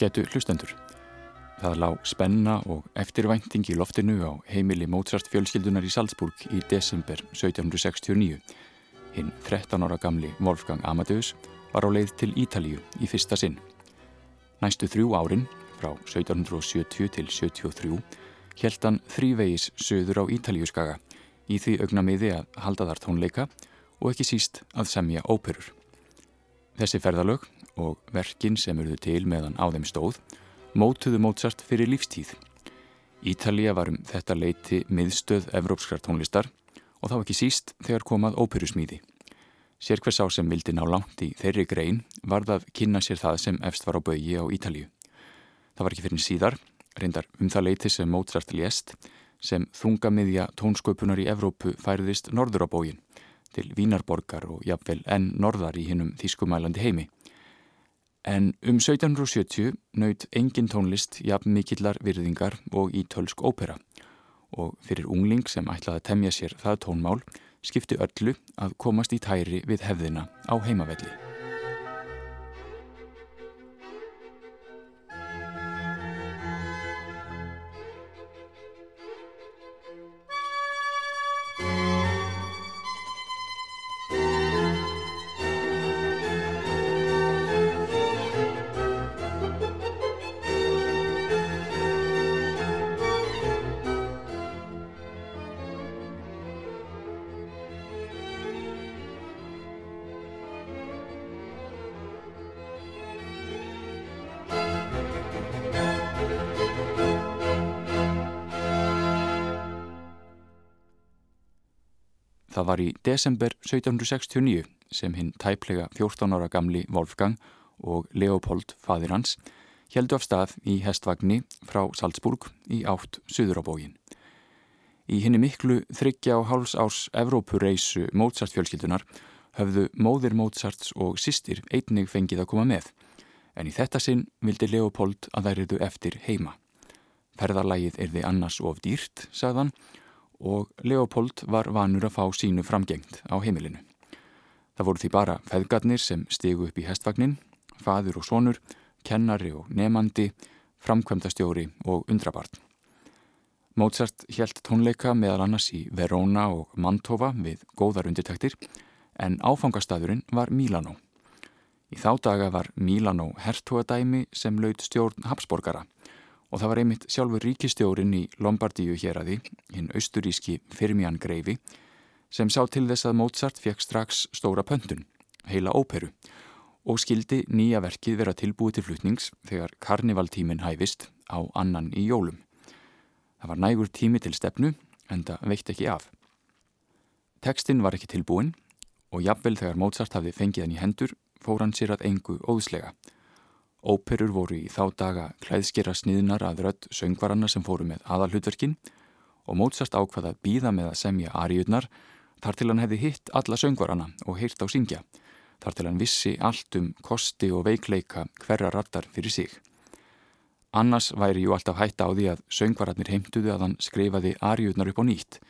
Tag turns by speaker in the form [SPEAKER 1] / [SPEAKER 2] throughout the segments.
[SPEAKER 1] Ágætu hlustendur. Það lág spenna og eftirvænting í loftinu á heimili Mozart fjölskyldunar í Salzburg í desember 1769. Hinn 13 ára gamli Wolfgang Amadeus var á leið til Ítalíu í fyrsta sinn. Næstu þrjú árin, frá 1770 til 73, held hann þrývegis söður á Ítalíuskaga í því augnamiði að halda þar tónleika og ekki síst að semja óperur. Þessi ferðalög og verkin sem eruðu til meðan á þeim stóð mótuðu Mozart fyrir lífstíð. Ítalija var um þetta leiti miðstöð evrópskrar tónlistar og þá ekki síst þegar komað óperusmíði. Sér hvers á sem vildi ná langt í þeirri grein varð að kynna sér það sem efst var á baui á Ítalju. Það var ekki fyrir síðar, reyndar um það leiti sem Mozart lést, sem þungamiðja tónsköpunar í Evrópu færðist norður á bógin, til Vínarborgar og jafnvel enn norðar í hinnum þýskumælandi heimi. En um 1770 naut engin tónlist jafn mikillar virðingar og í tölsk ópera og fyrir ungling sem ætlaði að temja sér það tónmál skipti öllu að komast í tæri við hefðina á heimavelli. Desember 1769 sem hinn tæplega 14 ára gamli Wolfgang og Leopold, fadir hans, heldu af stað í hestvagni frá Salzburg í átt Suður á bógin. Í henni miklu þryggja á háls árs Evrópureysu Mozart fjölskyldunar höfðu móðir Mozarts og sýstir einnig fengið að koma með, en í þetta sinn vildi Leopold að þær erðu eftir heima. Ferðarlægið erði annars of dýrt, sagðan, og Leopold var vanur að fá sínu framgengt á heimilinu. Það voru því bara feðgarnir sem stegu upp í hestvagnin, faður og sonur, kennari og nefandi, framkvæmdastjóri og undrabarn. Mozart helt tónleika meðal annars í Verona og Mantova við góðar undirtæktir en áfangastæðurinn var Milano. Í þá daga var Milano hertugadæmi sem laud stjórn Habsborgara og það var einmitt sjálfur ríkistjórin í Lombardíu hér að því, hinn austuríski Firmian Greifi, sem sá til þess að Mozart fekk strax stóra pöntun, heila óperu, og skildi nýja verkið vera tilbúið til flutnings þegar karnivaltímin hæfist á annan í jólum. Það var nægur tími til stefnu, en það veitt ekki af. Tekstinn var ekki tilbúin og jafnvel þegar Mozart hafði fengið hann í hendur fór hann sér að engu óðslega. Óperur voru í þá daga klæðskera sniðnar að rödd söngvaranna sem fóru með aðalhutverkin og Mozart ákvaða að býða með að semja ariðnar þar til hann hefði hitt alla söngvaranna og heyrt á syngja, þar til hann vissi allt um kosti og veikleika hverra rattar fyrir sig. Annars væri jú alltaf hætta á því að söngvararnir heimtuðu að hann skrifaði ariðnar upp á nýtt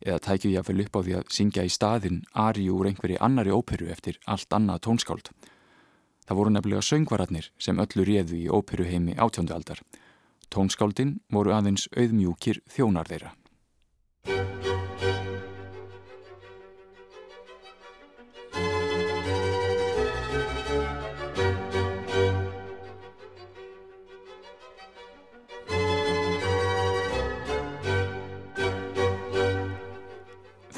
[SPEAKER 1] eða tækju ég að fylg upp á því að syngja í staðin ariðu úr einhverji annari óperu eftir allt annað tónskáld. Það voru nefnilega söngvararnir sem öllu réðu í óperuheimi átjóndu aldar. Tónskáldin voru aðeins auðmjúkir þjónar þeirra.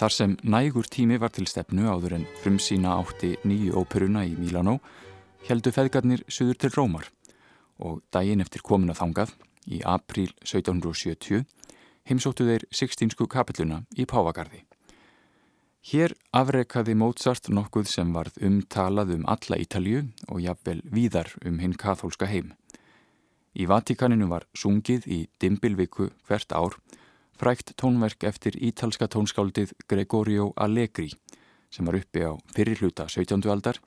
[SPEAKER 1] Þar sem nægur tími var til stefnu áður en frumsýna átti nýju óperuna í Mílanó heldu feðgarnir suður til Rómar og daginn eftir komuna þangað í apríl 1770 heimsóttu þeir Sixtínsku kapelluna í Pávagarði. Hér afrekaði Mozart nokkuð sem varð umtalað um alla Ítalju og jafnvel víðar um hinn kathólska heim. Í Vatikaninu var sungið í Dimbilviku hvert ár frækt tónverk eftir ítalska tónskáldið Gregorio Allegri sem var uppi á fyrirluta 17. aldar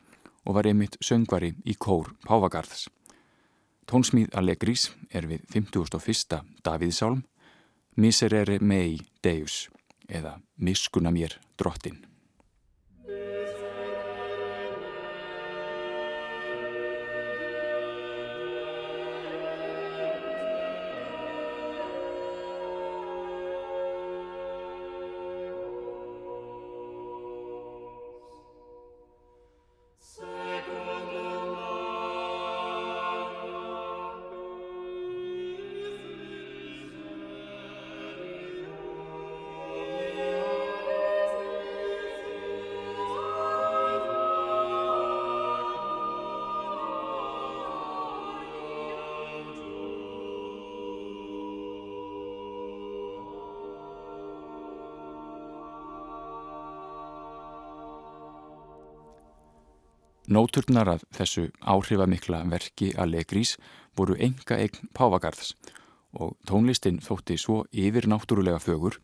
[SPEAKER 1] og var einmitt söngvari í kór Pávagarðs. Tónsmíð Allegris er við 51. Davíðsálm Miserere mei Deus eða Miskuna mér drottin. Nóturnar að þessu áhrifamikla verki að legrís voru enga eign Pávagarðs og tónlistin þótti svo yfir náttúrulega fögur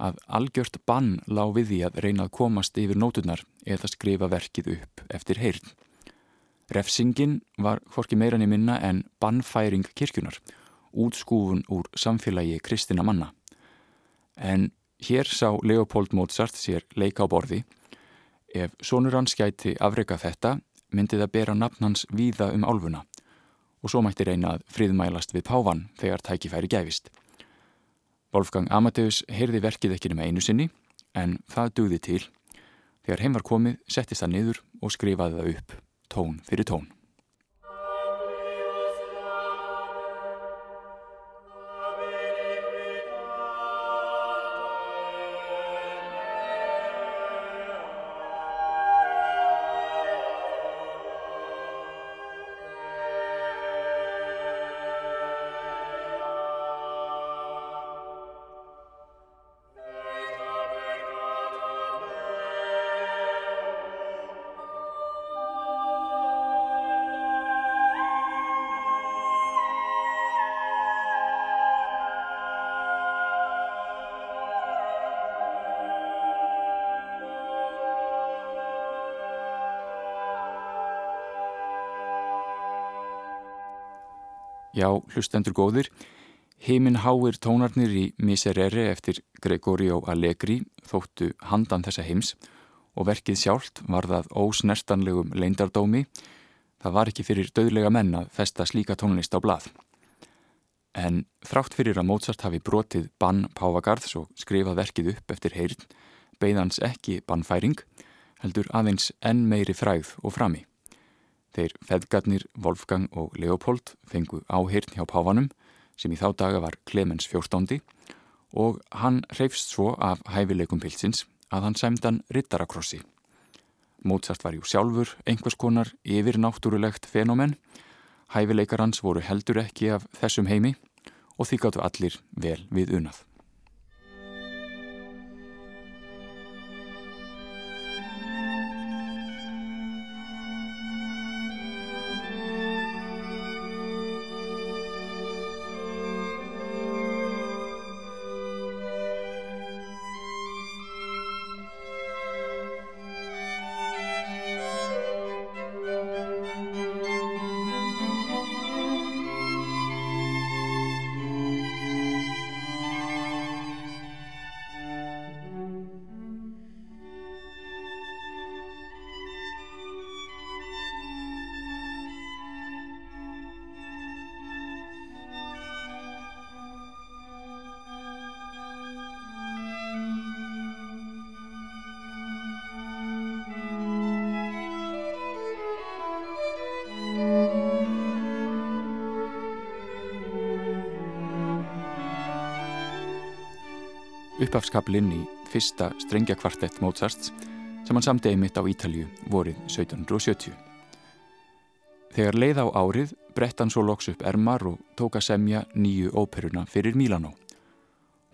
[SPEAKER 1] að algjört bann lág við því að reyna að komast yfir nóturnar eða skrifa verkið upp eftir heyrn. Refsingin var hvorki meirann í minna en bannfæring kirkjunar, útskúfun úr samfélagi kristina manna. En hér sá Leopold Mozart sér leika á borði. Ef sonur hans gæti afrega þetta, myndi það bera nafn hans víða um álfuna og svo mætti reyna að friðmælast við pávan þegar tækifæri gæfist. Wolfgang Amadeus heyrði verkið ekki nema einu sinni en það dugði til. Þegar heim var komið settist það niður og skrifaði það upp tón fyrir tón. Já, hlustendur góðir, heiminn háir tónarnir í Miserere eftir Gregorio Allegri þóttu handan þessa heims og verkið sjálft var það ósnertanlegum leindardómi. Það var ekki fyrir döðlega menn að festa slíka tónlist á blað. En þrátt fyrir að Mozart hafi brotið bann Pávagarðs og skrifað verkið upp eftir heyrn, beigðans ekki bannfæring, heldur aðeins enn meiri fræð og frami. Þeir feðgarnir Wolfgang og Leopold fengu áheirn hjá Páfanum sem í þá daga var Clemens XIV og hann reyfst svo af hæfileikum pilsins að hann sæmdan rittarakrossi. Mozart var jú sjálfur einhvers konar yfir náttúrulegt fenomen, hæfileikar hans voru heldur ekki af þessum heimi og því gáttu allir vel við unað. Upphafskablinn í fyrsta strengjakvartett Mozarts sem hann samdegi mitt á Ítalju vorið 1770. Þegar leið á árið brett hann svo loks upp ermar og tók að semja nýju óperuna fyrir Milano.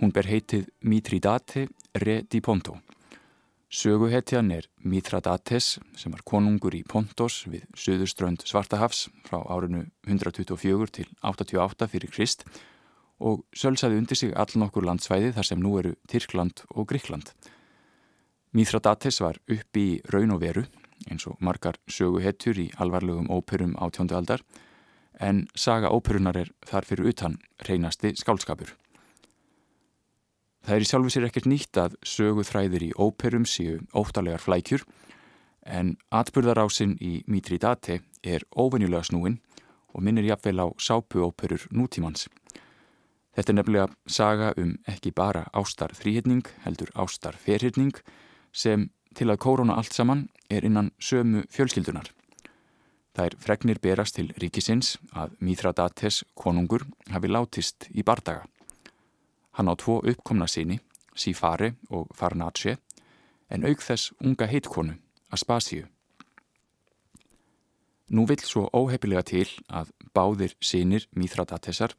[SPEAKER 1] Hún ber heitið Mitridate Re di Ponto. Söguhetjan er Mitradates sem var konungur í Pontos við söðuströnd Svartahafs frá árinu 124 til 88 fyrir Krist og sölsaði undir sig all nokkur landsvæði þar sem nú eru Tyrkland og Gríkland. Mithridates var uppi í raun og veru eins og margar söguhettur í alvarlegum óperum á tjóndu aldar en saga óperunar er þar fyrir utan reynasti skálskapur. Það er í sjálfu sér ekkert nýtt að söguþræðir í óperum séu óttalegar flækjur en atbyrðarásinn í Mithridate er óvenjulega snúin og minnir jafnveil á sápuóperur nútímans. Þetta er nefnilega saga um ekki bara ástar þrýhyrning heldur ástar ferhyrning sem til að kórona allt saman er innan sömu fjölskyldunar. Er fregnir berast til ríkisins að Mithridates konungur hafi látist í bardaga. Hann á tvo uppkomna síni, Sifare og Farnace, en auk þess unga heitkonu, Aspasíu. Nú vill svo óhefilega til að báðir sínir Mithridatesar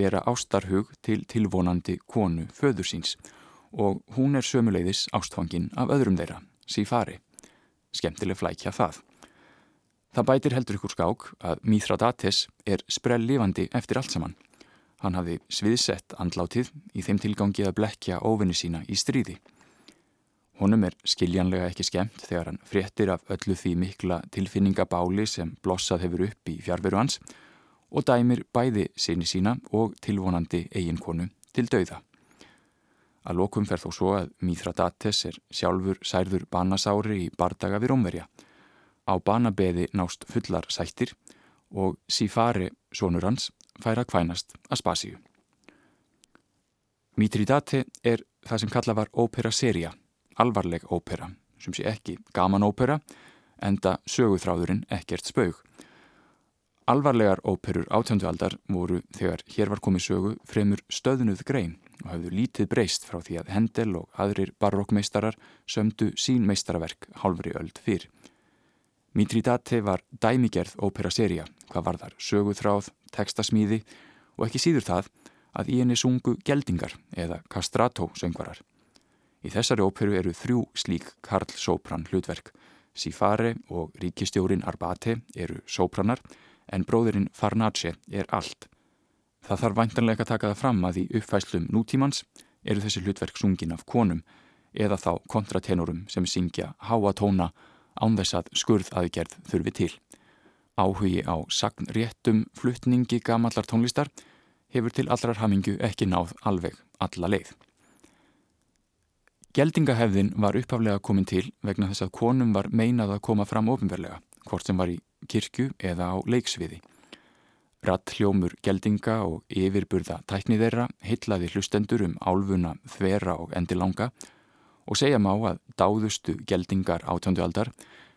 [SPEAKER 1] bera ástarhug til tilvonandi konu föður síns og hún er sömuleiðis ástfangin af öðrum þeirra, Sifari. Skemtileg flækja það. Það bætir heldur ykkur skák að Mithridates er sprell lifandi eftir allt saman. Hann hafði sviðsett andlátið í þeim tilgangi að blekja óvinni sína í stríði. Honum er skiljanlega ekki skemmt þegar hann fréttir af öllu því mikla tilfinningabáli sem blossað hefur upp í fjárveru hans og dæmir bæði sinni sína og tilvonandi eiginkonu til dauða. Að lokum fer þó svo að Mithridates er sjálfur særður banasári í bardaga við Rómverja Á banabeði nást fullar sættir og Sifari, sonur hans, fær að kvænast að spasíu. Mitridate er það sem kalla var ópera seria, alvarleg ópera, sem sé ekki gaman ópera, enda söguþráðurinn ekkert spaug. Alvarlegar óperur átjöndu aldar voru þegar hér var komið sögu fremur stöðnuð grein og hafðu lítið breyst frá því að Hendel og aðrir barokkmeistarar sömdu sín meistaraverk hálfri öld fyrr. Mitridate var dæmigerð óperaserja, hvað var þar söguþráð, tekstasmíði og ekki síður það að í henni sungu geldingar eða castrato söngvarar. Í þessari óperu eru þrjú slík Karl Sopran hlutverk. Sifare og ríkistjórin Arbate eru sopranar en bróðurinn Farnace er allt. Það þarf væntanlega að taka það fram að í uppfæslum nútímans eru þessi hlutverk sungin af konum eða þá kontratenorum sem syngja háa tóna án þess að skurð aðgerð þurfi til. Áhugi á sagnréttum fluttningi gamallar tónlistar hefur til allrar hamingu ekki náð alveg alla leið. Geldingahefðin var uppaflega komin til vegna þess að konum var meinað að koma fram ofinverlega, hvort sem var í kirkju eða á leiksviði. Ratt hljómur geldinga og yfirburða tækni þeirra heitlaði hlustendur um álfuna þvera og endilanga og segja má að dáðustu geldingar átjöndualdar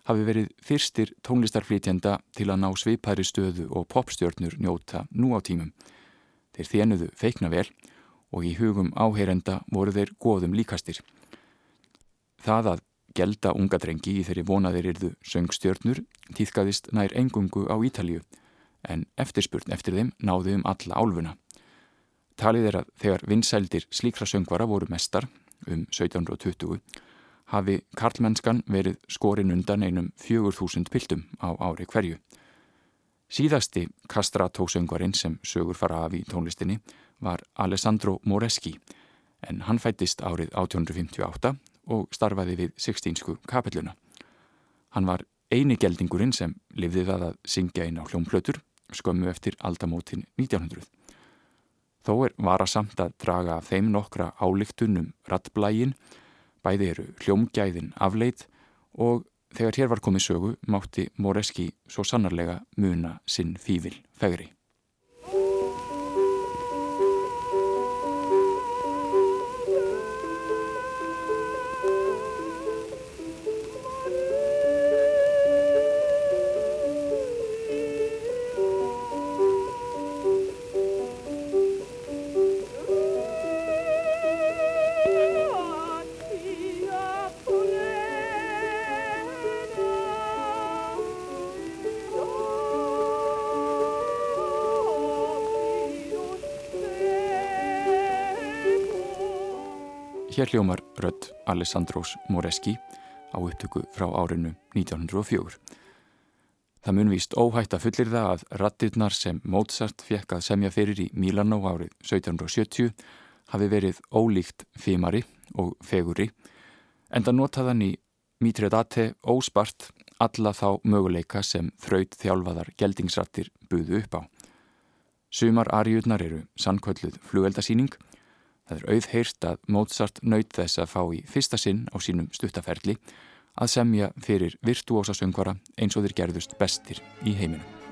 [SPEAKER 1] hafi verið fyrstir tónlistarflítjenda til að ná svipæri stöðu og popstjörnur njóta nú á tímum. Þeir þjenuðu feikna vel og í hugum áheyrenda voru þeir goðum líkastir. Það að gelda unga drengi í þeirri vonaðir yrðu söngstjörnur týðkaðist nær engungu á Ítalju en eftirspurn eftir þeim náðu um alla álfuna. Talið er að þegar vinsældir slíkra söngvara voru mestar um 1720 hafi karlmennskan verið skorin undan einum 4000 piltum á ári hverju. Síðasti kastratósöngvarinn sem sögur fara af í tónlistinni var Alessandro Moreschi en hann fættist árið 1858 og starfaði við Sixtínsku kapelluna. Hann var eini geldingurinn sem lifði það að syngja inn á hljómplötur skömmu eftir aldamótin 1900. Þó er varasamt að draga þeim nokkra álíktunum rattblægin, bæði eru hljómgæðin afleit og þegar hér var komið sögu mátti Moreski svo sannarlega muna sinn fývil fegri. Hér hljómar rödd Alessandros Moreski á upptöku frá árinu 1904. Það mun víst óhætt að fullir það að rattirnar sem Mozart fekk að semja fyrir í Milano árið 1770 hafi verið ólíkt fimari og feguri en það notaðan í Mitredate óspart alla þá möguleika sem þraut þjálfaðar geldingsrattir buðu upp á. Sumar ariðurnar eru sannkvölluð flugeldasíning Það er auðheyrt að Mozart naut þess að fá í fyrsta sinn á sínum stuttaferli að semja fyrir virtuósa söngvara eins og þeir gerðust bestir í heiminum.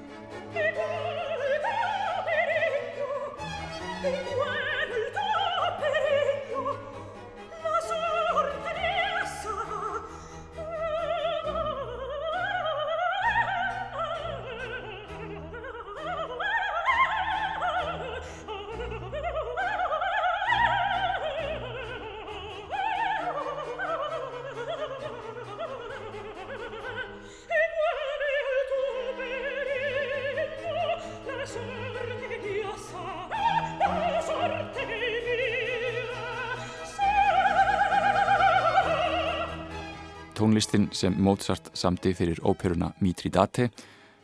[SPEAKER 1] Sem Mozart samti fyrir óperuna Mitridate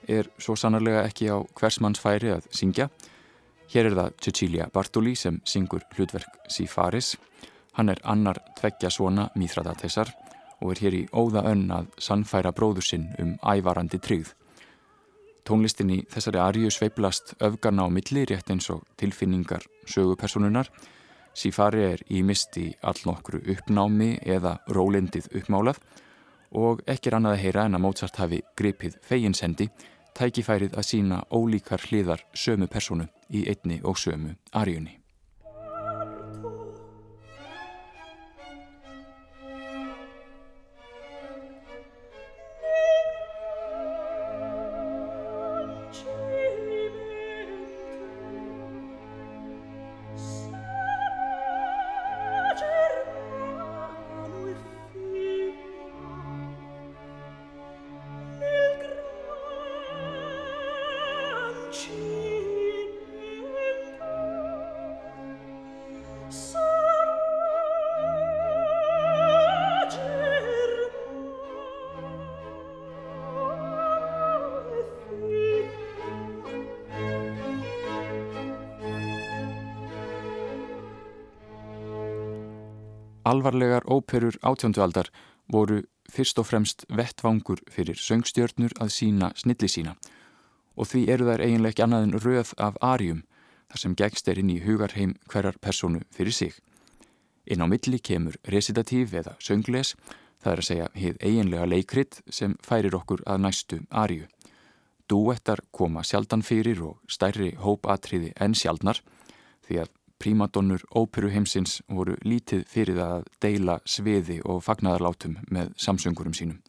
[SPEAKER 1] er svo sannarlega ekki á hversmanns færi að syngja. Hér er það Cecilia Bartoli sem syngur hlutverk Sifaris. Hann er annar tveggja svona Mithradatesar og er hér í óða önn að sannfæra bróður sinn um ævarandi tryggð. Tónlistin í þessari arju sveiblast öfgarna á milli rétt eins og tilfinningar sögupersonunar. Sifari er í misti allnokkru uppnámi eða rólendið uppmálað og ekki er annað að heyra en að Mozart hafi gripið feginsendi tækifærið að sína ólíkar hliðar sömu personu í einni og sömu arjunni. Alvarlegar óperur átjóndualdar voru fyrst og fremst vettvangur fyrir söngstjörnur að sína snilli sína og því eru þær eiginlega ekki annað en röð af arjum þar sem gegst er inn í hugarheim hverjar personu fyrir sig. Inn á milli kemur recitatív eða söngles, það er að segja heið eiginlega leikrit sem færir okkur að næstu arju. Dúettar koma sjaldan fyrir og stærri hópatriði en sjaldnar því að prímadonnur óperuheimsins voru lítið fyrir að deila sviði og fagnadarlátum með samsöngurum sínum.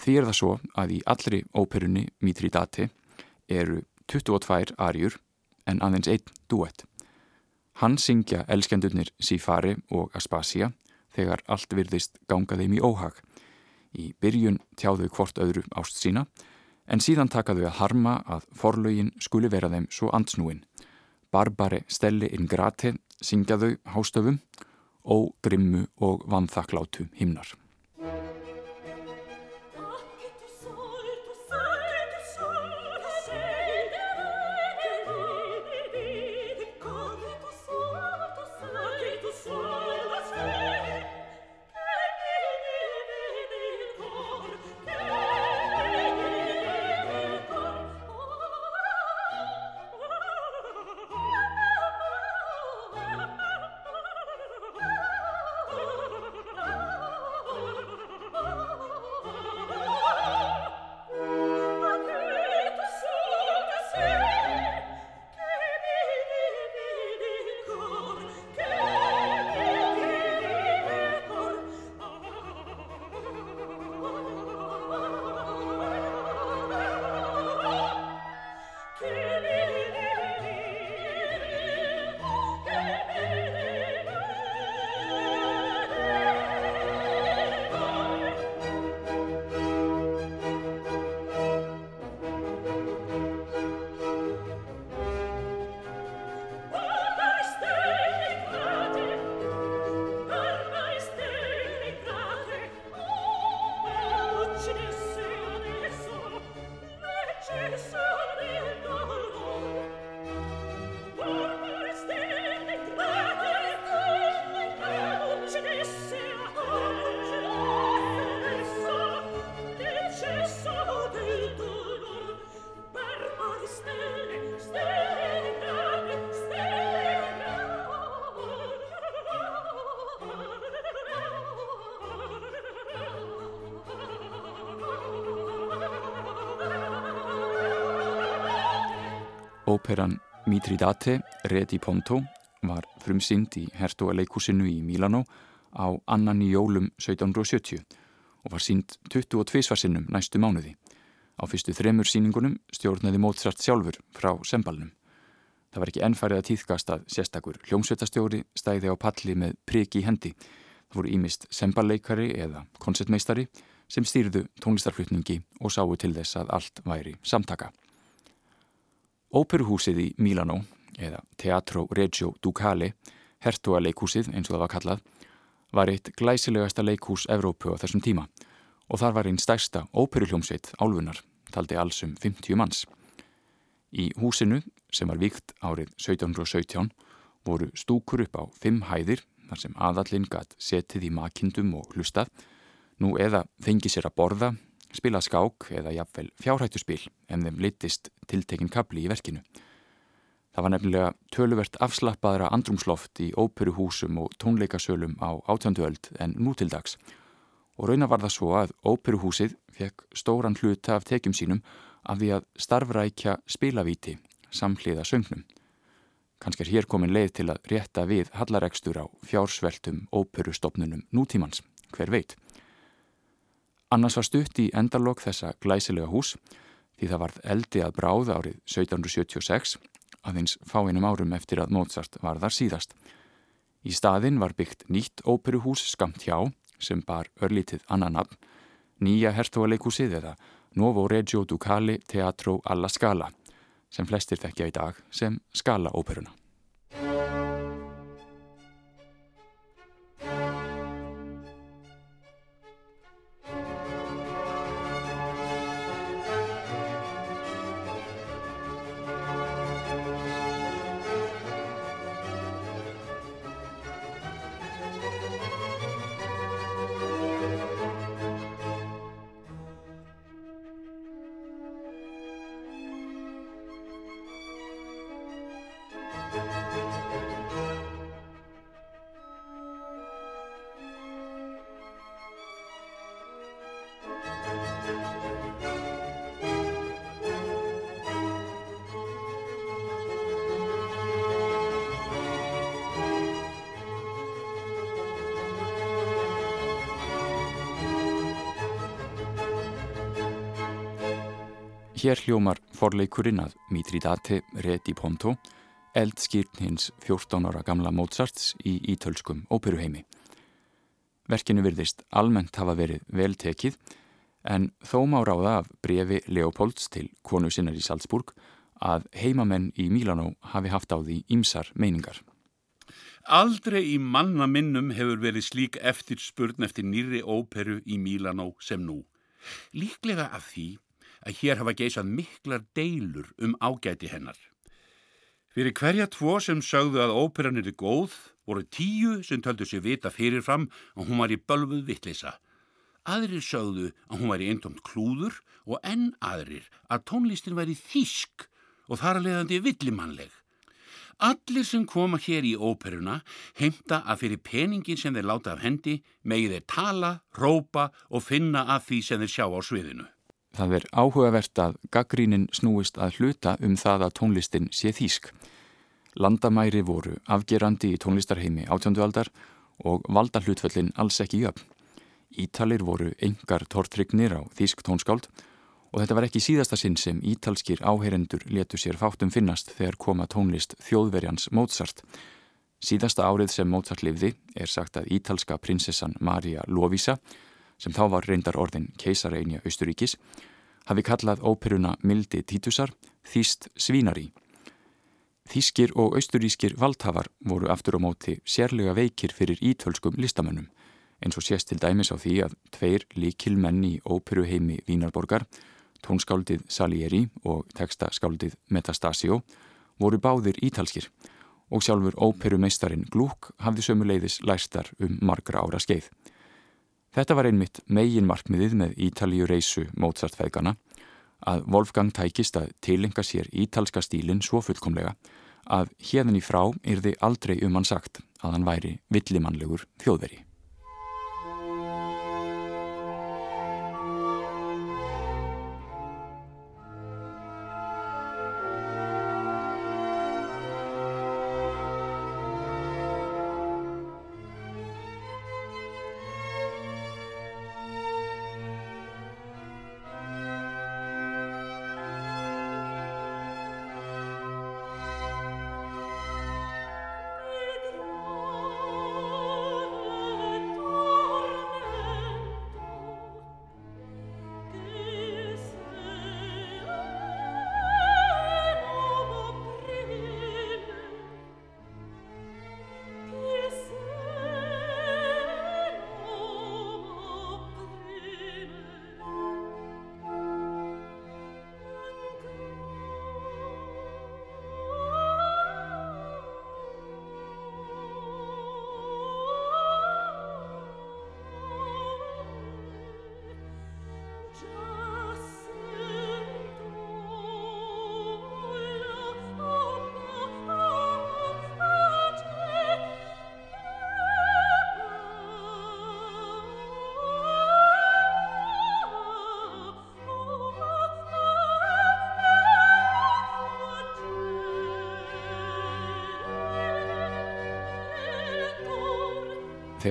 [SPEAKER 1] Því er það svo að í allri óperunni Mitridate eru 22 arjur en aðeins einn duett. Hann syngja elskendurnir Sifari og Aspasia þegar allt virðist ganga þeim í óhag. Í byrjun tjáðu hvort öðru ást sína en síðan takaðu að harma að forlaugin skuli vera þeim svo ansnúin Barbare Stelli Ingrate syngjaðu hástöfum og grimmu og vanþakklátu himnar. Óperan Mitridate, Redi Ponto var frumsynd í Hertoga leikúsinu í Milano á annan í jólum 1770 og var synd 22 svarsinnum næstu mánuði. Á fyrstu þremur síningunum stjórnaði Mozart sjálfur frá sembalnum. Það var ekki ennfærið að tíðkast að sérstakur hljómsveitastjóri stæði á palli með priki hendi. Það voru ímist semballeikari eða koncertmeistari sem stýrðu tónlistarflutningi og sáu til þess að allt væri samtaka. Óperuhúsið í Milano, eða Teatro Reggio Ducale, hertualeikúsið eins og það var kallað, var eitt glæsilegasta leikhús Evrópu á þessum tíma og þar var einn stærsta óperuhljómsveit álfunar, taldi alls um 50 manns. Í húsinu, sem var víkt árið 1717, voru stúkur upp á fimm hæðir þar sem aðallinn gatt setið í makindum og hlustað, nú eða fengi sér að borða, spila skák eða jafnvel fjárhættuspil en þeim litist tiltekinn kapli í verkinu. Það var nefnilega töluvert afslappaðra andrumsloft í óperuhúsum og tónleikasölum á átjönduöld en nútildags og rauna var það svo að óperuhúsið fekk stóran hluta af tekjum sínum af því að starfrækja spilavíti samhliða söngnum. Kanski er hér komin leið til að rétta við hallaregstur á fjársveltum óperustofnunum nútímans, hver veit. Annars var stutt í endalog þessa glæsilega hús því það varð eldi að bráða árið 1776 aðeins fáinum árum eftir að Mozart var þar síðast. Í staðin var byggt nýtt óperuhús skamt hjá sem bar örlítið annan nafn, nýja hertóaleikúsið eða Novo Regio Ducale Teatro alla Scala sem flestir þekkja í dag sem Scala óperuna. Hér hljómar forleikurinn að Mitridate Reti Ponto, eldskýrn hins 14 ára gamla Mozarts í ítölskum óperuheimi. Verkinu virðist almennt hafa verið vel tekið en þó má ráða af brefi Leopolds til konu sinnar í Salzburg að heimamenn í Mílanó hafi haft á því ímsar meiningar.
[SPEAKER 2] Aldrei í manna minnum hefur verið slík eftirspurn eftir nýri óperu í Mílanó sem nú. Líklega af því að hér hafa geisað miklar deilur um ágæti hennar. Fyrir hverja tvo sem sögðu að óperan er góð voru tíu sem töldu sér vita fyrirfram að hún var í bölfuð vittlisa. Aðrir sögðu að hún var í eintomt klúður og enn aðrir að tónlistin væri þísk og þar að leiðandi villimannleg. Allir sem koma hér í óperuna heimta að fyrir peningin sem þeir láta af hendi megið þeir tala, rópa og finna að því sem þeir sjá á sviðinu.
[SPEAKER 1] Það er áhugavert að gaggrínin snúist að hluta um það að tónlistin sé þýsk. Landamæri voru afgerandi í tónlistarheimi átjöndualdar og valda hlutföllin alls ekki jöfn. Ítalir voru engar tortrygnir á þýsk tónskáld og þetta var ekki síðasta sinn sem ítalskir áheyrendur letu sér fátum finnast þegar koma tónlist þjóðverjans Mozart. Síðasta árið sem Mozart livði er sagt að ítalska prinsessan Maria Lovisa sem þá var reyndar orðin keisareinja Austuríkis, hafi kallað óperuna Mildi Títusar Þýst Svínari. Þýskir og austurískir valdhafar voru aftur á móti sérlega veikir fyrir ítölskum listamönnum, eins og sést til dæmis á því að tveir líkil menn í óperuheimi Vínarborgar, tónskáldið Salieri og tekstaskáldið Metastasio, voru báðir ítalskir og sjálfur óperumeistarin Glúk hafði sömuleiðis læstar um margra ára skeið. Þetta var einmitt megin markmiðið með Ítalíu reysu Mozart-feðgana að Wolfgang tækist að tilenga sér ítalska stílinn svo fullkomlega að hérðan í frá yrði aldrei um hann sagt að hann væri villimannlegur þjóðveri.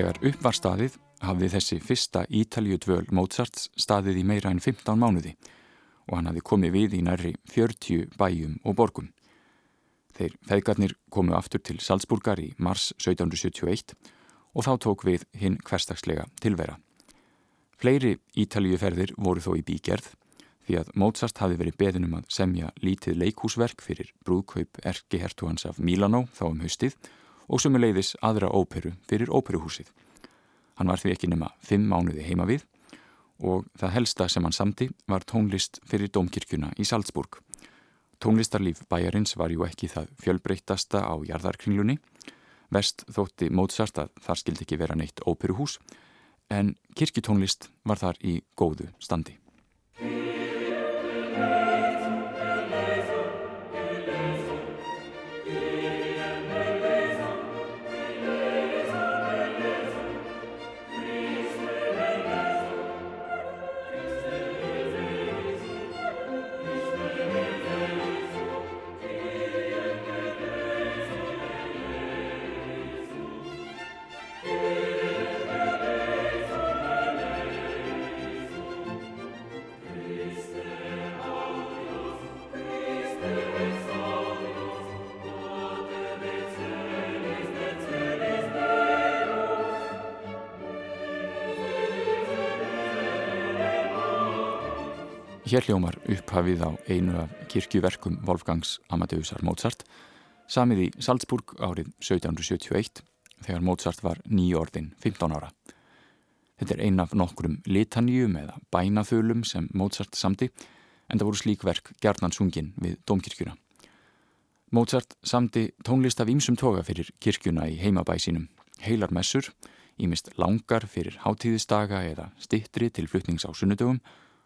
[SPEAKER 1] Þegar upp var staðið hafði þessi fyrsta Ítalju dvöl Mozarts staðið í meira en 15 mánuði og hann hafði komið við í nærri 40 bæjum og borgum. Þeir feðgarnir komu aftur til Salzburgar í mars 1771 og þá tók við hinn hverstagslega tilvera. Fleiri Ítaljuferðir voru þó í bígerð því að Mozart hafi verið beðinum að semja lítið leikhúsverk fyrir brúðkaup Erki Hertugans af Milano þá um haustið og sumuleiðis aðra óperu fyrir óperuhúsið. Hann var því ekki nema fimm mánuði heima við og það helsta sem hann samti var tónlist fyrir Dómkirkjuna í Salzburg. Tónlistarlíf bæjarins var ju ekki það fjölbreytasta á jarðarkringlunni. Vest þótti Mozart að þar skildi ekki vera neitt óperuhús en kirkjutónlist var þar í góðu standi. Hér hljómar upphafið á einu af kirkjuverkum Wolfgangs Amadeusar Mozart samið í Salzburg árið 1771 þegar Mozart var nýjordin 15 ára. Þetta er ein af nokkrum litanjum eða bænaþölum sem Mozart samti en það voru slík verk gerðnansungin við Dómkirkjuna. Mozart samti tónlist af ýmsum toga fyrir kirkjuna í heimabæ sínum, heilar messur, ímist langar fyrir hátíðistaga eða stittri til flutnings á sunnudögum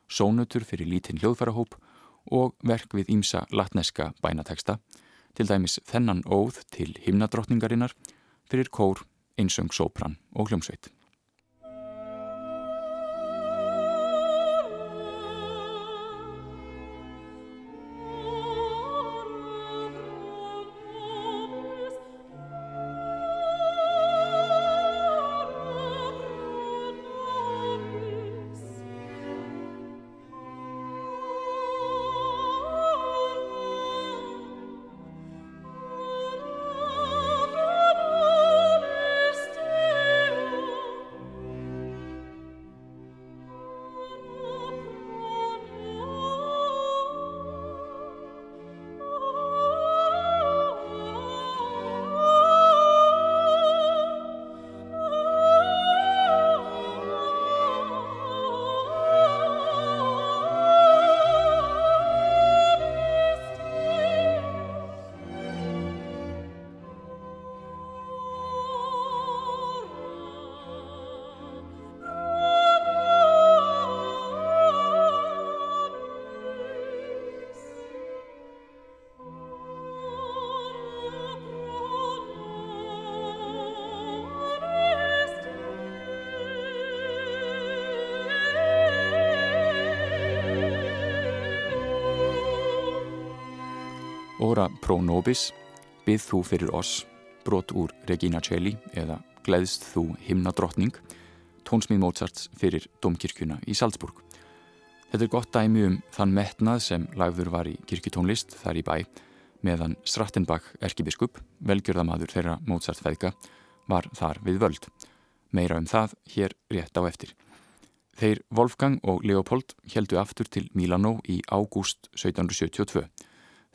[SPEAKER 1] sónutur fyrir lítinn hljóðfærahóp og verk við ímsa latneska bænateksta, til dæmis þennan óð til himnadrottningarinnar fyrir kór, einsöng, sópran og hljómsveit. Pro nobis, byggð þú fyrir oss, brot úr Regina Celli eða Gleðst þú himnadrottning, tónsmíð Mozarts fyrir Domkirkjuna í Salzburg. Þetta er gott dæmi um þann metnað sem lagður var í kirkjutónlist þar í bæ meðan Strattenbach erkibiskup, velgjörðamadur þeirra Mozart feðga, var þar við völd. Meira um það hér rétt á eftir. Þeir Wolfgang og Leopold heldu aftur til Milano í ágúst 1772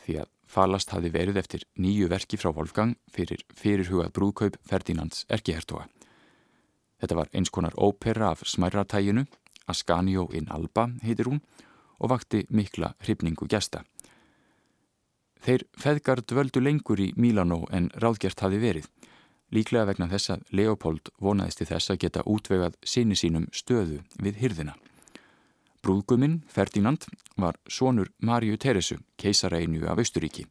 [SPEAKER 1] því að falast hafi verið eftir nýju verki frá Wolfgang fyrir fyrirhugað brúðkaup Ferdinands erkihertoga. Þetta var eins konar ópera af smærratæginu, Ascanio in Alba heitir hún, og vakti mikla hrifningu gæsta. Þeir feðgar dvöldu lengur í Milano en ráðgjert hafi verið, líklega vegna þess að Leopold vonaðist til þess að geta útvegað sinni sínum stöðu við hyrðina. Brúðguminn, Ferdinand, var sonur Marju Teresu, keisareinu af Austuríki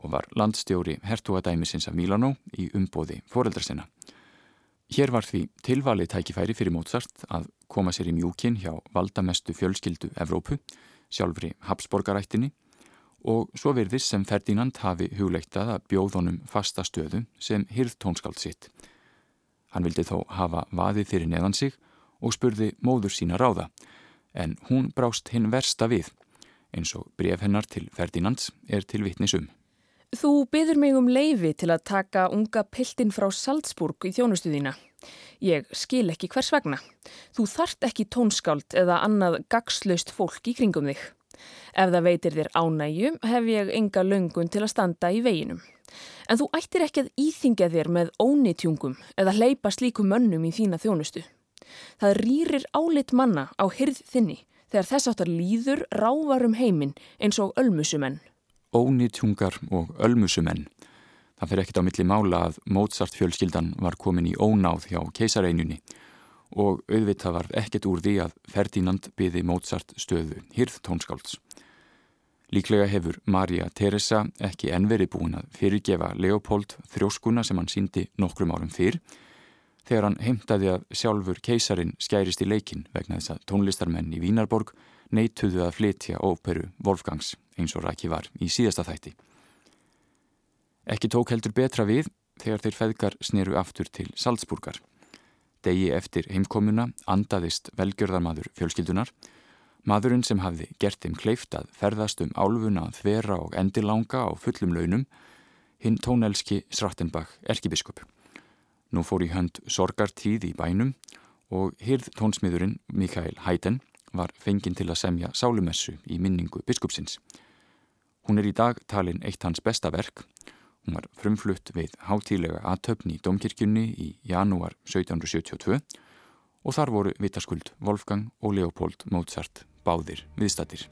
[SPEAKER 1] og var landstjóri hertugadæmisins af Milano í umbóði foreldra sinna. Hér var því tilvalið tækifæri fyrir Mozart að koma sér í mjúkin hjá valdamestu fjölskyldu Evrópu, sjálfri Habsborgarættinni og svo verðis sem Ferdinand hafi hugleiktað að bjóðunum fasta stöðu sem hyrð tónskald sitt. Hann vildi þó hafa vaðið fyrir neðan sig og spurði móður sína ráða, en hún brást hinn versta við, eins og bref hennar til Ferdinands er til vittnisum.
[SPEAKER 3] Þú byður mig um leifi til að taka unga piltin frá Salzburg í þjónustuðína. Ég skil ekki hvers vegna. Þú þart ekki tónskáld eða annað gagslaust fólk í kringum þig. Ef það veitir þér ánægju hef ég enga löngun til að standa í veginum. En þú ættir ekki að íþingja þér með ónitjungum eða hleypa slíkum mönnum í þína þjónustu. Það rýrir álit manna á hyrð þinni þegar þess áttar líður rávarum heiminn eins og ölmusumenn
[SPEAKER 1] ónýtjungar og ölmusumenn. Það fyrir ekkit á milli mála að Mozart fjölskyldan var komin í ónáð hjá keisareinjunni og auðvitað var ekkert úr því að Ferdinand byði Mozart stöðu hýrð tónskálds. Líklega hefur Marja Teresa ekki enverið búin að fyrirgefa Leopold þrjóskuna sem hann síndi nokkrum árum fyrr þegar hann heimtaði að sjálfur keisarin skærist í leikin vegna þess að tónlistarmenn í Vínarborg neituðu að flytja óperu Wolfgangs eins og ræki var í síðasta þætti. Ekki tók heldur betra við þegar þeir feðgar sneru aftur til Salzburgar. Degi eftir heimkomuna andaðist velgjörðarmadur fjölskyldunar, maðurinn sem hafði gert þeim kleift að ferðast um álfuna að þvera og endilanga á fullum launum, hinn tónelski Srattenbach erkibiskup. Nú fór í hönd sorgartíð í bænum og hyrð tónsmiðurinn Mikael Heiden var fenginn til að semja sálumessu í minningu biskupsins. Hún er í dag talin eitt hans besta verk. Hún var frumflutt við hátílega aðtöfni í Domkirkjunni í janúar 1772 og þar voru vitaskuld Wolfgang og Leopold Mozart báðir viðstattir.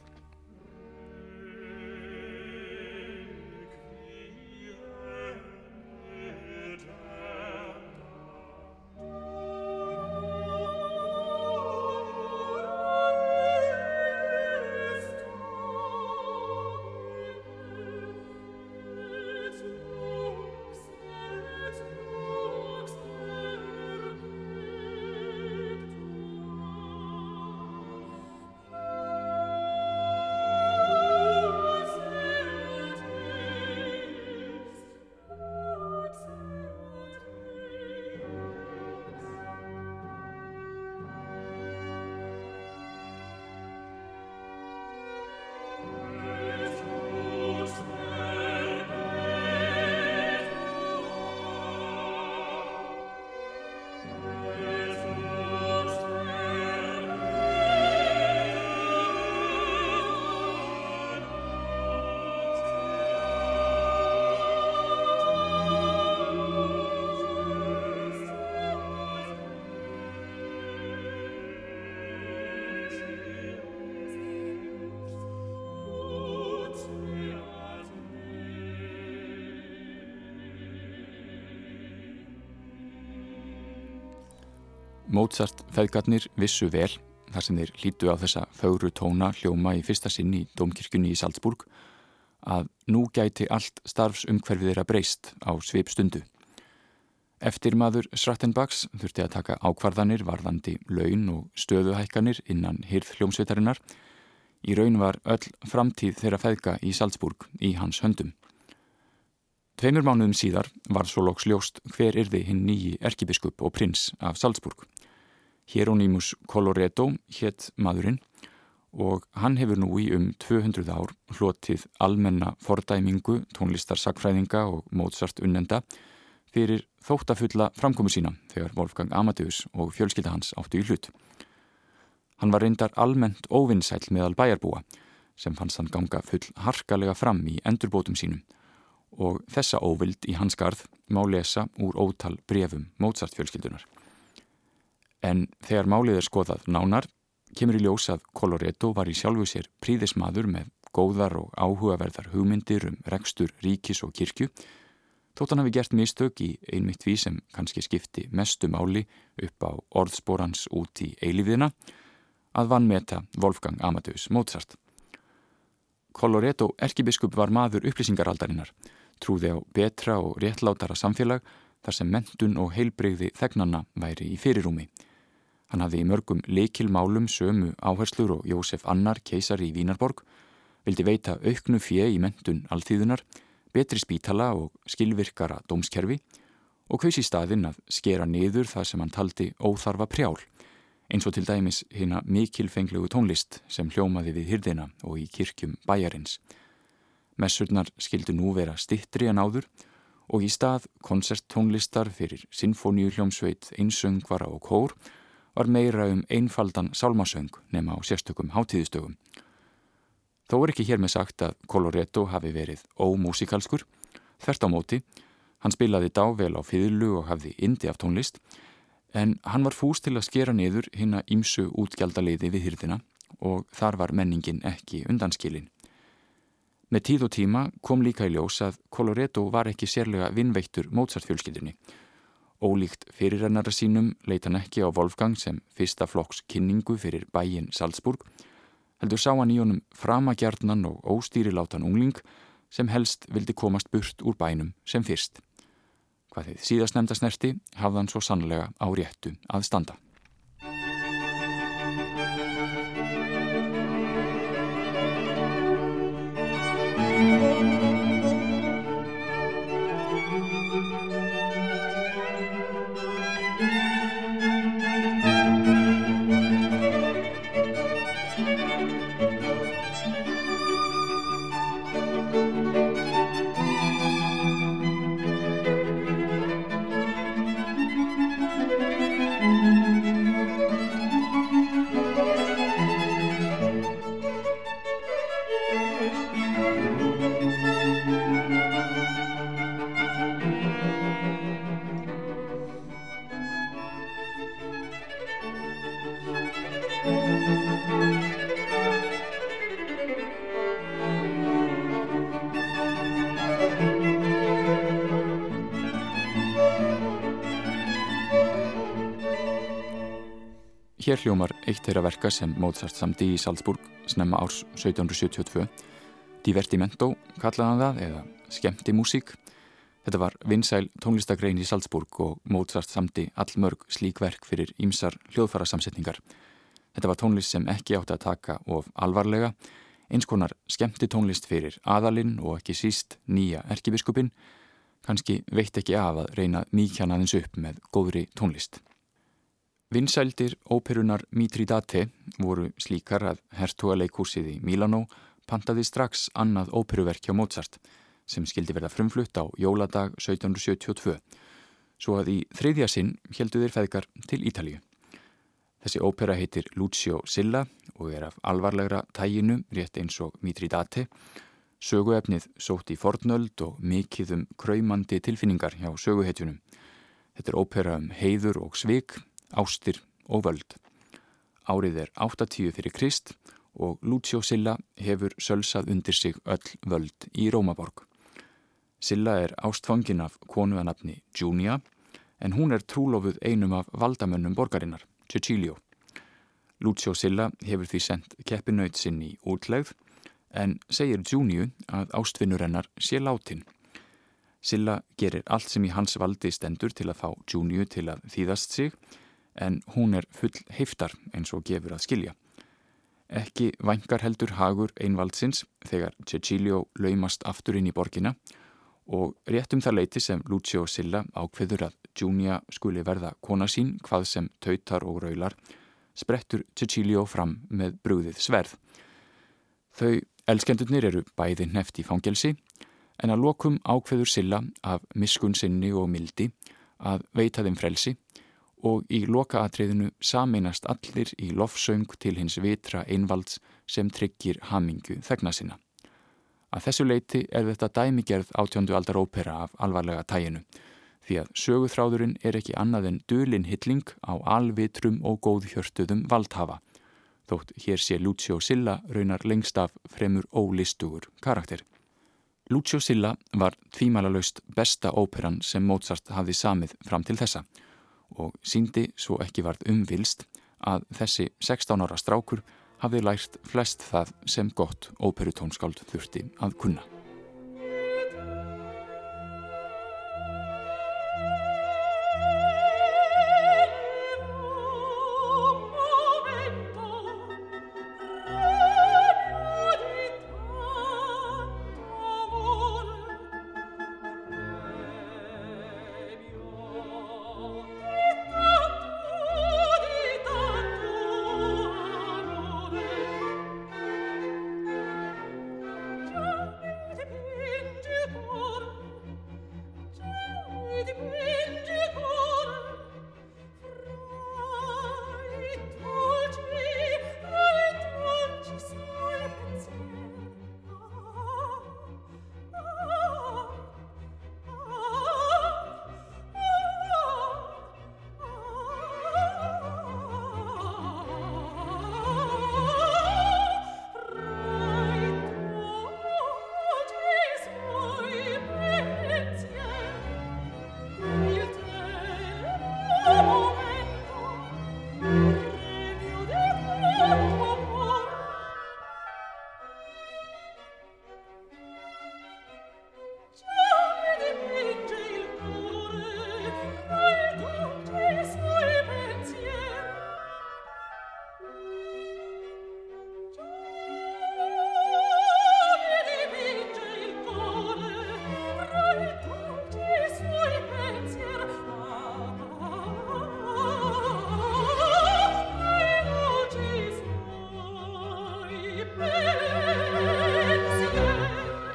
[SPEAKER 1] Mozart feðgarnir vissu vel þar sem þeir hlítu á þessa fögru tóna hljóma í fyrsta sinn í Dómkirkjunni í Salzburg að nú gæti allt starfsumhverfið þeirra breyst á svip stundu. Eftir maður Schrattenbachs þurfti að taka ákvarðanir varðandi laun og stöðuhækkanir innan hirð hljómsveitarinnar. Í raun var öll framtíð þeirra feðga í Salzburg í hans höndum. Tveimur mánuðum síðar var svo loks ljóst hver yrði hinn nýji erkibiskup og prins af Salzburg. Hieronymus Coloretto hétt maðurinn og hann hefur nú í um 200 ár hlotið almenna fordæmingu, tónlistarsakfræðinga og Mozart unnenda fyrir þóttafulla framkomu sína þegar Wolfgang Amadeus og fjölskylda hans áttu í hlut. Hann var reyndar almennt óvinnsæl meðal bæjarbúa sem fannst hann ganga full harkalega fram í endurbótum sínum og þessa óvild í hans garð má lesa úr ótal brefum Mozart fjölskyldunar. En þegar málið er skoðað nánar, kemur í ljós að Coloretto var í sjálfu sér príðismadur með góðar og áhugaverðar hugmyndir um rekstur ríkis og kirkju, þótt hann hafi gert mistök í einmitt því sem kannski skipti mestu máli upp á orðspórans út í eilífiðina, að vann meta Wolfgang Amadeus Mozart. Coloretto erkibiskup var maður upplýsingaraldarinnar trúði á betra og réttlátara samfélag þar sem mentun og heilbreyði þegnanna væri í fyrirúmi. Hann hafði í mörgum leikilmálum sömu áherslur og Jósef Annar, keisari í Vínarborg, vildi veita auknu fjö í mentun alltíðunar, betri spítala og skilvirkara dómskerfi og hvers í staðinn að skera niður það sem hann taldi óþarfa prjál eins og til dæmis hérna mikilfenglegu tónlist sem hljómaði við hyrdina og í kirkjum bæjarins. Messurnar skildu nú vera stittri en áður og í stað koncerttónlistar fyrir sinfoníu hljómsveit, einsöngvara og kór var meira um einfaldan sálmasöng nema á sérstökum hátíðistögum. Þó er ekki hér með sagt að Coloretto hafi verið ómúsikalskur, þert á móti, hann spilaði dável á fyrlu og hafði indi af tónlist en hann var fúst til að skera niður hinn að ímsu útgjaldaliði við hýrðina og þar var menningin ekki undanskilin. Með tíð og tíma kom líka í ljós að Coloretto var ekki sérlega vinnveittur Mozart-fjölskyldunni. Ólíkt fyrirrennara sínum leita hann ekki á Wolfgang sem fyrsta flokks kynningu fyrir bæin Salzburg, heldur sá hann í honum framagjarnan og óstýrilátan ungling sem helst vildi komast burt úr bænum sem fyrst. Hvað þið síðast nefnda snerti hafðan svo sannlega á réttu að standa. Hér hljómar eitt þeirra verka sem Mozart samdi í Salzburg snemma árs 1772. Divertimento kallaðan það eða skemmti músík. Þetta var vinsæl tónlistagrein í Salzburg og Mozart samdi allmörg slík verk fyrir ímsar hljóðfara samsetningar. Þetta var tónlist sem ekki átti að taka of alvarlega, eins konar skemmti tónlist fyrir aðalinn og ekki síst nýja erkibiskupin, kannski veitt ekki af að reyna mýkjanaðins upp með góðri tónlist. Vinsældir óperunar Mitridate voru slíkar að hertugaleikúsið í Milano pantaði strax annað óperuverk hjá Mozart sem skildi verða frumflutt á jóladag 1772 svo að í þriðja sinn heldu þeir feðgar til Ítalíu. Þessi ópera heitir Lucio Silla og er af alvarlegra tæginu rétt eins og Mitridate söguefnið sótt í fornöld og mikið um kræmandi tilfinningar hjá söguhetjunum. Þetta er ópera um heiður og svik ástir og völd. Árið er 80 fyrir Krist og Lucio Silla hefur sölsað undir sig öll völd í Rómaborg. Silla er ástfangin af konuðanabni Júnia en hún er trúlofuð einum af valdamönnum borgarinnar, Cecilio. Lucio Silla hefur því sendt keppinaut sinn í útlegð en segir Júniu að ástfinnur hennar sé látin. Silla gerir allt sem í hans valdi stendur til að fá Júniu til að þýðast sig en hún er full heiftar eins og gefur að skilja. Ekki vangar heldur hagur einvaldsins þegar Cecilio laumast aftur inn í borgina og rétt um það leiti sem Lucio Silla ákveður að Júnia skuli verða kona sín hvað sem tautar og raular sprettur Cecilio fram með brúðið sverð. Þau elskendurnir eru bæði neft í fangelsi en að lokum ákveður Silla af miskun sinni og mildi að veita þeim frelsi og í lokaatriðinu sameinast allir í lofsöng til hins vitra einvalds sem tryggir hamingu þegna sinna. Að þessu leiti er þetta dæmigerð átjóndu aldar ópera af alvarlega tæginu því að söguþráðurinn er ekki annað en dölin hilling á alvitrum og góðhjörtuðum valdhafa þótt hér sé Lucio Silla raunar lengst af fremur ólistugur karakter. Lucio Silla var tvímælalöst besta óperan sem Mozart hafði samið fram til þessa og síndi svo ekki varð umvilst að þessi 16 ára strákur hafði lært flest það sem gott óperutónskáld þurfti að kunna.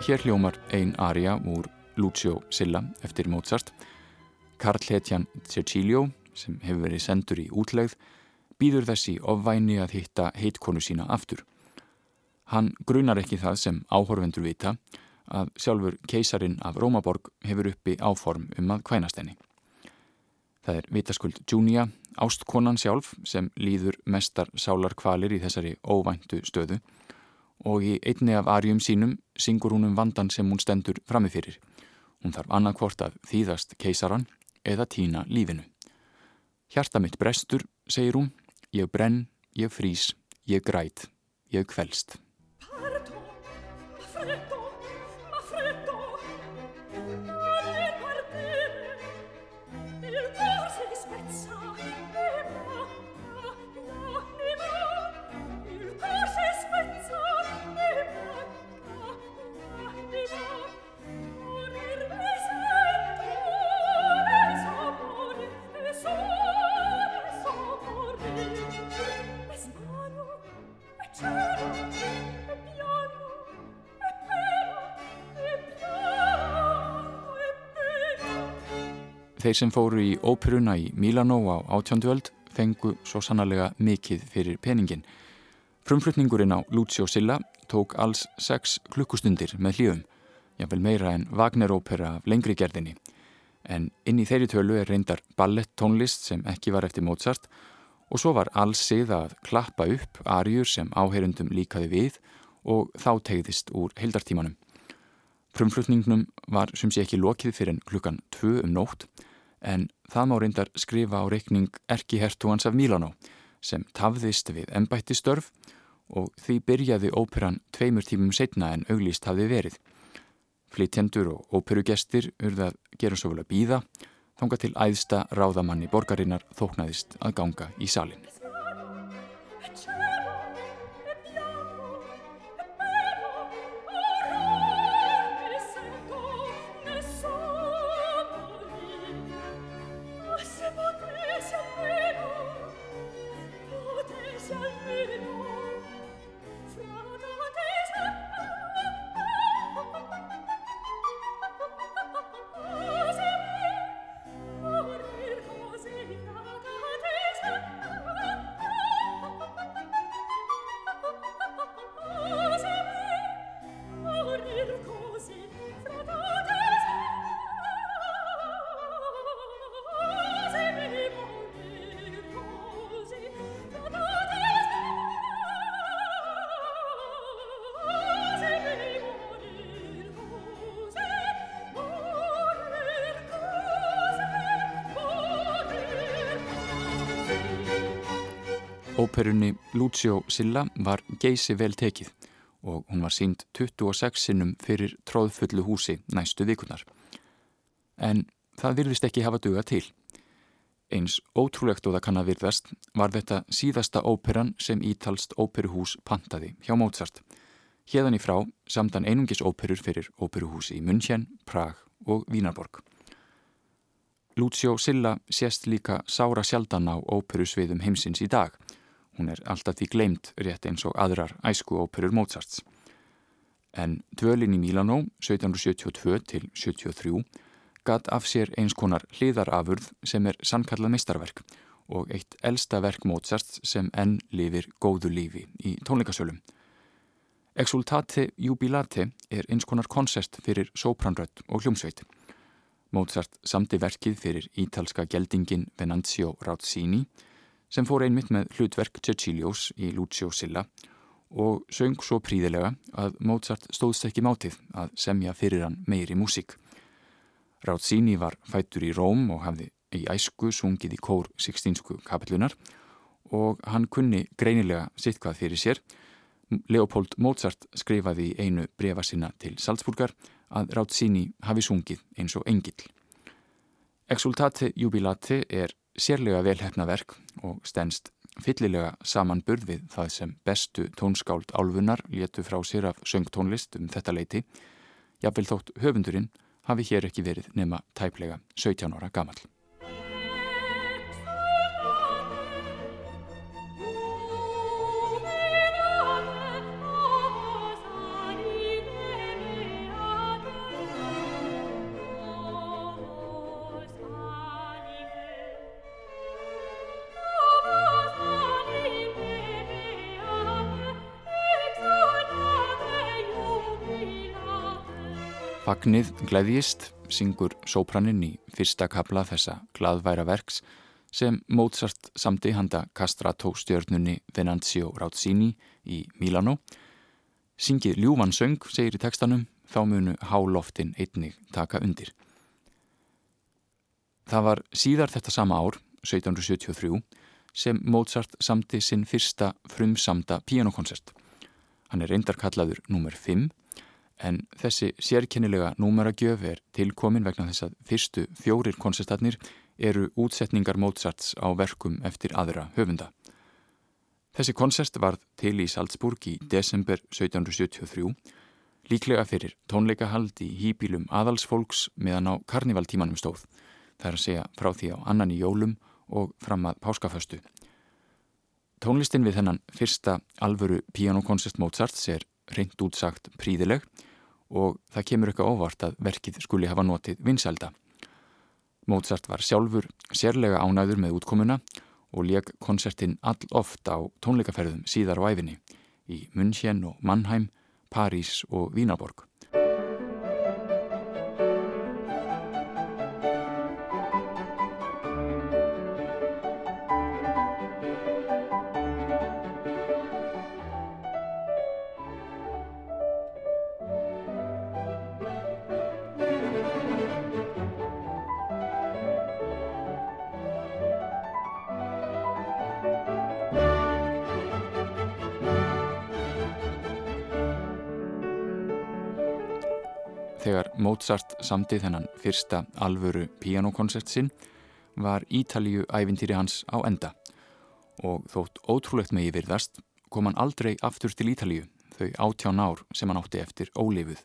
[SPEAKER 1] Hér hljómar ein aria úr Lucio Silla eftir Mozart. Karl Hetjan Cecilio, sem hefur verið sendur í útlegð, býður þessi ofvæni að hitta heitkonu sína aftur. Hann grunar ekki það sem áhorfendur vita að sjálfur keisarin af Rómaborg hefur uppi áform um að kvænast henni. Það er vitaskuld Júnia, ástkonan sjálf, sem líður mestar sálar kvalir í þessari óvæntu stöðu og í einni af arjum sínum syngur hún um vandan sem hún stendur framifyrir. Hún þarf annarkvort að þýðast keisaran eða tína lífinu. Hjarta mitt brestur, segir hún, ég brenn, ég frýs, ég græt, ég kvelst. Þeir sem fóru í óperuna í Milano á átjóndvöld fengu svo sannarlega mikið fyrir peningin. Frumflutningurinn á Lucio Silla tók alls sex klukkustundir með hljöfum, jáfnvel meira en Wagner-ópera af lengri gerðinni. En inn í þeirri tölu er reyndar ballett tónlist sem ekki var eftir Mozart og svo var alls sið að klappa upp arjur sem áherundum líkaði við og þá tegðist úr heildartímanum. Frumflutningnum var sem sé ekki lokið fyrir en klukkan 2 um nótt en það má reyndar skrifa á reikning Erki Hertugans af Mílanó sem tafðist við ennbætti störf og því byrjaði óperan tveimur tímum setna en auglýst hafði verið. Flytjendur og óperugestir urðað gera svo vel að býða þánga til æðsta ráðamanni borgarinnar þóknaðist að ganga í salin. Óperunni Lucio Silla var geysi vel tekið og hún var sínd 26 sinnum fyrir tróðfullu húsi næstu vikunar. En það virðist ekki hafa duga til. Eins ótrúlegt og það kann að virðast var þetta síðasta óperan sem ítalst óperuhús pantaði hjá Mozart. Hérðan í frá samtan einungis óperur fyrir óperuhúsi í München, Prag og Vínarborg. Lucio Silla sést líka sára sjaldan á óperusviðum heimsins í dag Hún er alltaf því gleimt rétt eins og aðrar æsku óperur Mozarts. En dvölin í Milano 1772 til 73 gatt af sér eins konar hliðarafurð sem er sannkallað meistarverk og eitt elsta verk Mozarts sem enn lifir góðu lífi í tónleikasölum. Exultate Jubilate er eins konar koncert fyrir sopranrött og hljómsveit. Mozart samti verkið fyrir ítalska geldingin Venanzio Rauzzini sem fór einmitt með hlutverk Cecilios í Lucio Silla og söng svo príðilega að Mozart stóðst ekki mátið að semja fyrir hann meiri músík. Rátsíni var fættur í Róm og hafði í æsku sungið í kór 16. kapillunar og hann kunni greinilega sitt hvað fyrir sér. Leopold Mozart skrifaði í einu brefa sinna til Salzburgar að Rátsíni hafi sungið eins og engill. Exultate Jubilate er sérlega velhæfna verk og stennst fyllilega saman burð við það sem bestu tónskáld álfunar létu frá sér af söngtónlist um þetta leiti, jafnvel þótt höfundurinn hafi hér ekki verið nema tæplega 17 ára gamal. Fagnið gleðjist syngur sópraninn í fyrsta kapla þessa gladværa verks sem Mozart samti handa Castrato stjörnunni Venanzio Rauzzini í Milano. Syngið ljúvan söng, segir í tekstanum, þá munu háloftin einnig taka undir. Það var síðar þetta sama ár, 1773, sem Mozart samti sinn fyrsta frumsamda pianokoncert. Hann er reyndarkallaður nr. 5 en þessi sérkennilega númeragjöf er tilkomin vegna þess að fyrstu fjórir konsertatnir eru útsetningar Mozarts á verkum eftir aðra höfunda. Þessi konsert varð til í Salzburg í desember 1773, líklega fyrir tónleikahald í hýbílum aðalsfolks meðan á karnivaltímanum stóð, það er að segja frá því á annan í jólum og fram að páskaföstu. Tónlistin við þennan fyrsta alvöru pianokoncert Mozarts er reynd útsagt príðileg og það kemur eitthvað óvart að verkið skuli hafa notið vinsælda. Mozart var sjálfur sérlega ánæður með útkomuna og leg konsertin all oft á tónleikaferðum síðar á æfinni í München og Mannheim, París og Vínaborg. Mozart samti þennan fyrsta alvöru pianokonsert sinn var Ítalíu ævintýri hans á enda og þótt ótrúlegt megi virðast kom hann aldrei aftur til Ítalíu þau átján ár sem hann átti eftir ólifuð.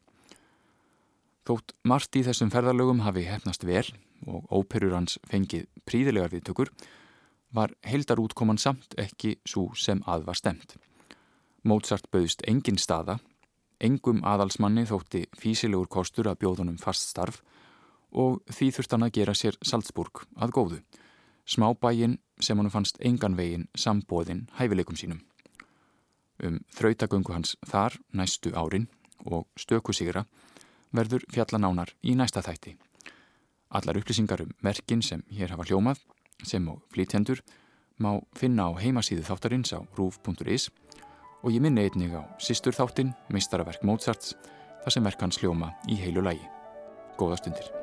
[SPEAKER 1] Þótt margt í þessum ferðarlögum hafi hefnast vel og óperur hans fengið príðilegar viðtökur var heildarútkoman samt ekki svo sem að var stemt. Mozart bauðst engin staða Engum aðalsmanni þótti físilegur kostur að bjóðunum fast starf og því þurft hann að gera sér Salzburg að góðu, smábægin sem hann fannst engan vegin sambóðin hæfileikum sínum. Um þrautagöngu hans þar næstu árin og stöku sigra verður fjallanánar í næsta þætti. Allar upplýsingar um merkin sem hér hafa hljómað, sem og flítjendur, má finna á heimasíðu þáttarins á rúf.is og ég minni einnig á Sistur þáttinn, meistaraverk Mozarts, þar sem verk hans hljóma í heilu lægi. Góða stundir.